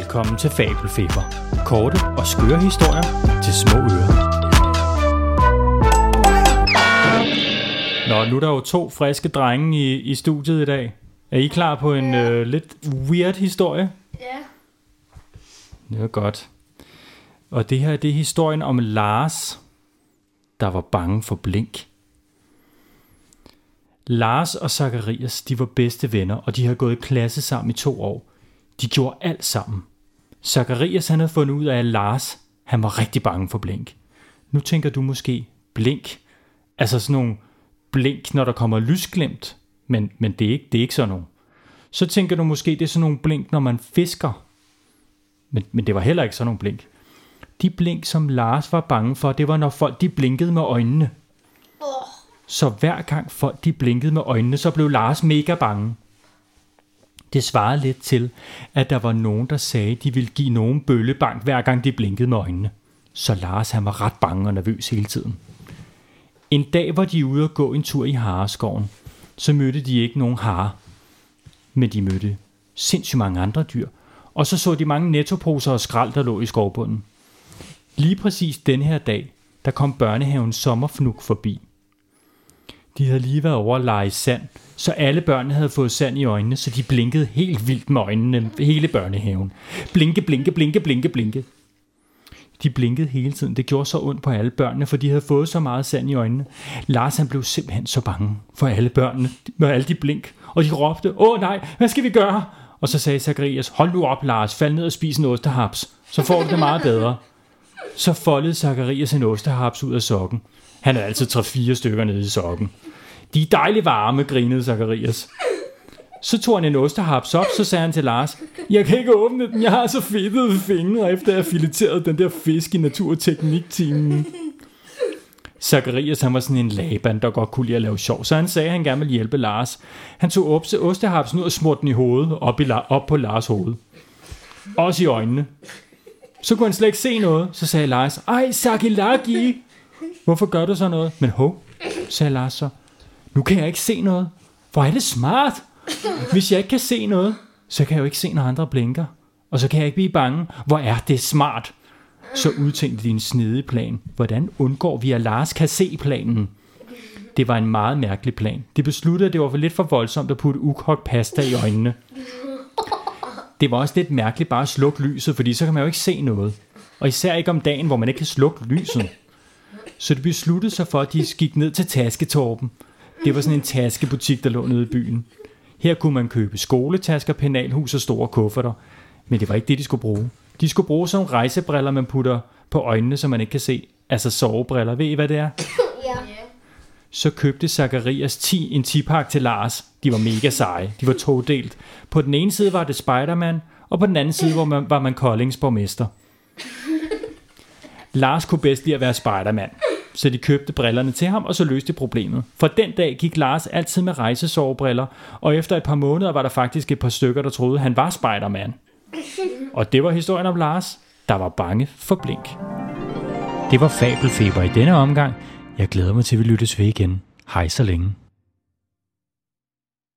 Velkommen til Fabelfeber. Korte og skøre historier til små ører. Nå, nu er der jo to friske drenge i, i studiet i dag. Er I klar på en Ja. øh, lidt weird historie? Ja. Det er godt. Og det her, det er historien om Lars, der var bange for blink. Lars og Zacharias, de var bedste venner, og de har gået i klasse sammen i to år. De gjorde alt sammen. Zacharias, han havde fundet ud af, at Lars, han var rigtig bange for blink. Nu tænker du måske, blink? Altså sådan nogle blink, når der kommer lysglimt. Men, men det, er ikke, det er ikke sådan nogle. Så tænker du måske, det er sådan nogle blink, når man fisker. Men, men det var heller ikke sådan nogle blink. De blink, som Lars var bange for, det var når folk de blinkede med øjnene. Så hver gang folk de blinkede med øjnene, så blev Lars mega bange. Det svarede lidt til, at der var nogen, der sagde, de ville give nogen bøllebank, hver gang de blinkede med øjnene. Så Lars han var ret bange og nervøs hele tiden. En dag var de ude at gå en tur i hareskoven. Så mødte de ikke nogen hare, men de mødte sindssygt mange andre dyr. Og så så de mange nettoposer og skrald, der lå i skovbunden. Lige præcis den her dag, der kom børnehaven Sommerfnuk forbi. De havde lige været over at lege sand, så alle børnene havde fået sand i øjnene, så de blinkede helt vildt med øjnene hele børnehaven. Blinke, blinke, blinke, blinke, blinke. De blinkede hele tiden. Det gjorde så ondt på alle børnene, for de havde fået så meget sand i øjnene. Lars han blev simpelthen så bange for alle børnene med alle de blink. Og de råbte, åh nej, hvad skal vi gøre? Og så sagde Zacharias, hold nu op Lars, fald ned og spis en ostehaps. Så får du det meget bedre. Så foldede Zacharias en ostehaps ud af sokken. Han havde altid 3-4 stykker nede i sokken. De er dejligt varme, grinede Zacharias. Så tog han en ostehaps op, så sagde han til Lars, jeg kan ikke åbne den, jeg har så fedtede fingre, efter jeg fileterede den der fisk i naturtekniktimen. Zacharias han var sådan en laban, der godt kunne lide at lave sjov, så han sagde, at han gerne ville hjælpe Lars. Han tog opse ostehapsen ud og smurte den i hovedet, op, i, op på Lars hoved. Også i øjnene. Så kunne han slet ikke se noget. Så sagde Lars, ej, Sakilaki. Hvorfor gør du så noget? Men hov, sagde Lars så. Nu kan jeg ikke se noget. Hvor er det smart. Hvis jeg ikke kan se noget, så kan jeg jo ikke se, når andre blinker. Og så kan jeg ikke blive bange. Hvor er det smart. Så udtænkte de en snedig plan. Hvordan undgår vi, at Lars kan se planen? Det var en meget mærkelig plan. De besluttede, at det var for lidt for voldsomt at putte ukogt pasta i øjnene. Det var også lidt mærkeligt bare at slukke lyset, fordi så kan man jo ikke se noget. Og især ikke om dagen, hvor man ikke kan slukke lyset. Så de besluttede sig for, at de gik ned til Tasketorpen. Det var sådan en taskebutik, der lå nede i byen. Her kunne man købe skoletasker, penalhus og store kufferter. Men det var ikke det, de skulle bruge. De skulle bruge sådan nogle rejsebriller, man putter på øjnene, så man ikke kan se. Altså sovebriller. Ved I, hvad det er? ja. så købte Zacharias 10 en 10-pakke til Lars. De var mega seje. De var todelt. På den ene side var det Spider-Man, og på den anden side var man, var man Koldings borgmester. Lars kunne bedst lide at være Spider-Man, så de købte brillerne til ham, og så løste de problemet. For den dag gik Lars altid med rejsesovebriller, og efter et par måneder var der faktisk et par stykker, der troede, han var Spider-Man. Og det var historien om Lars, der var bange for blink. Det var Fabelfeber i denne omgang. Jeg glæder mig til, at vi lyttes ved igen. Hej så længe.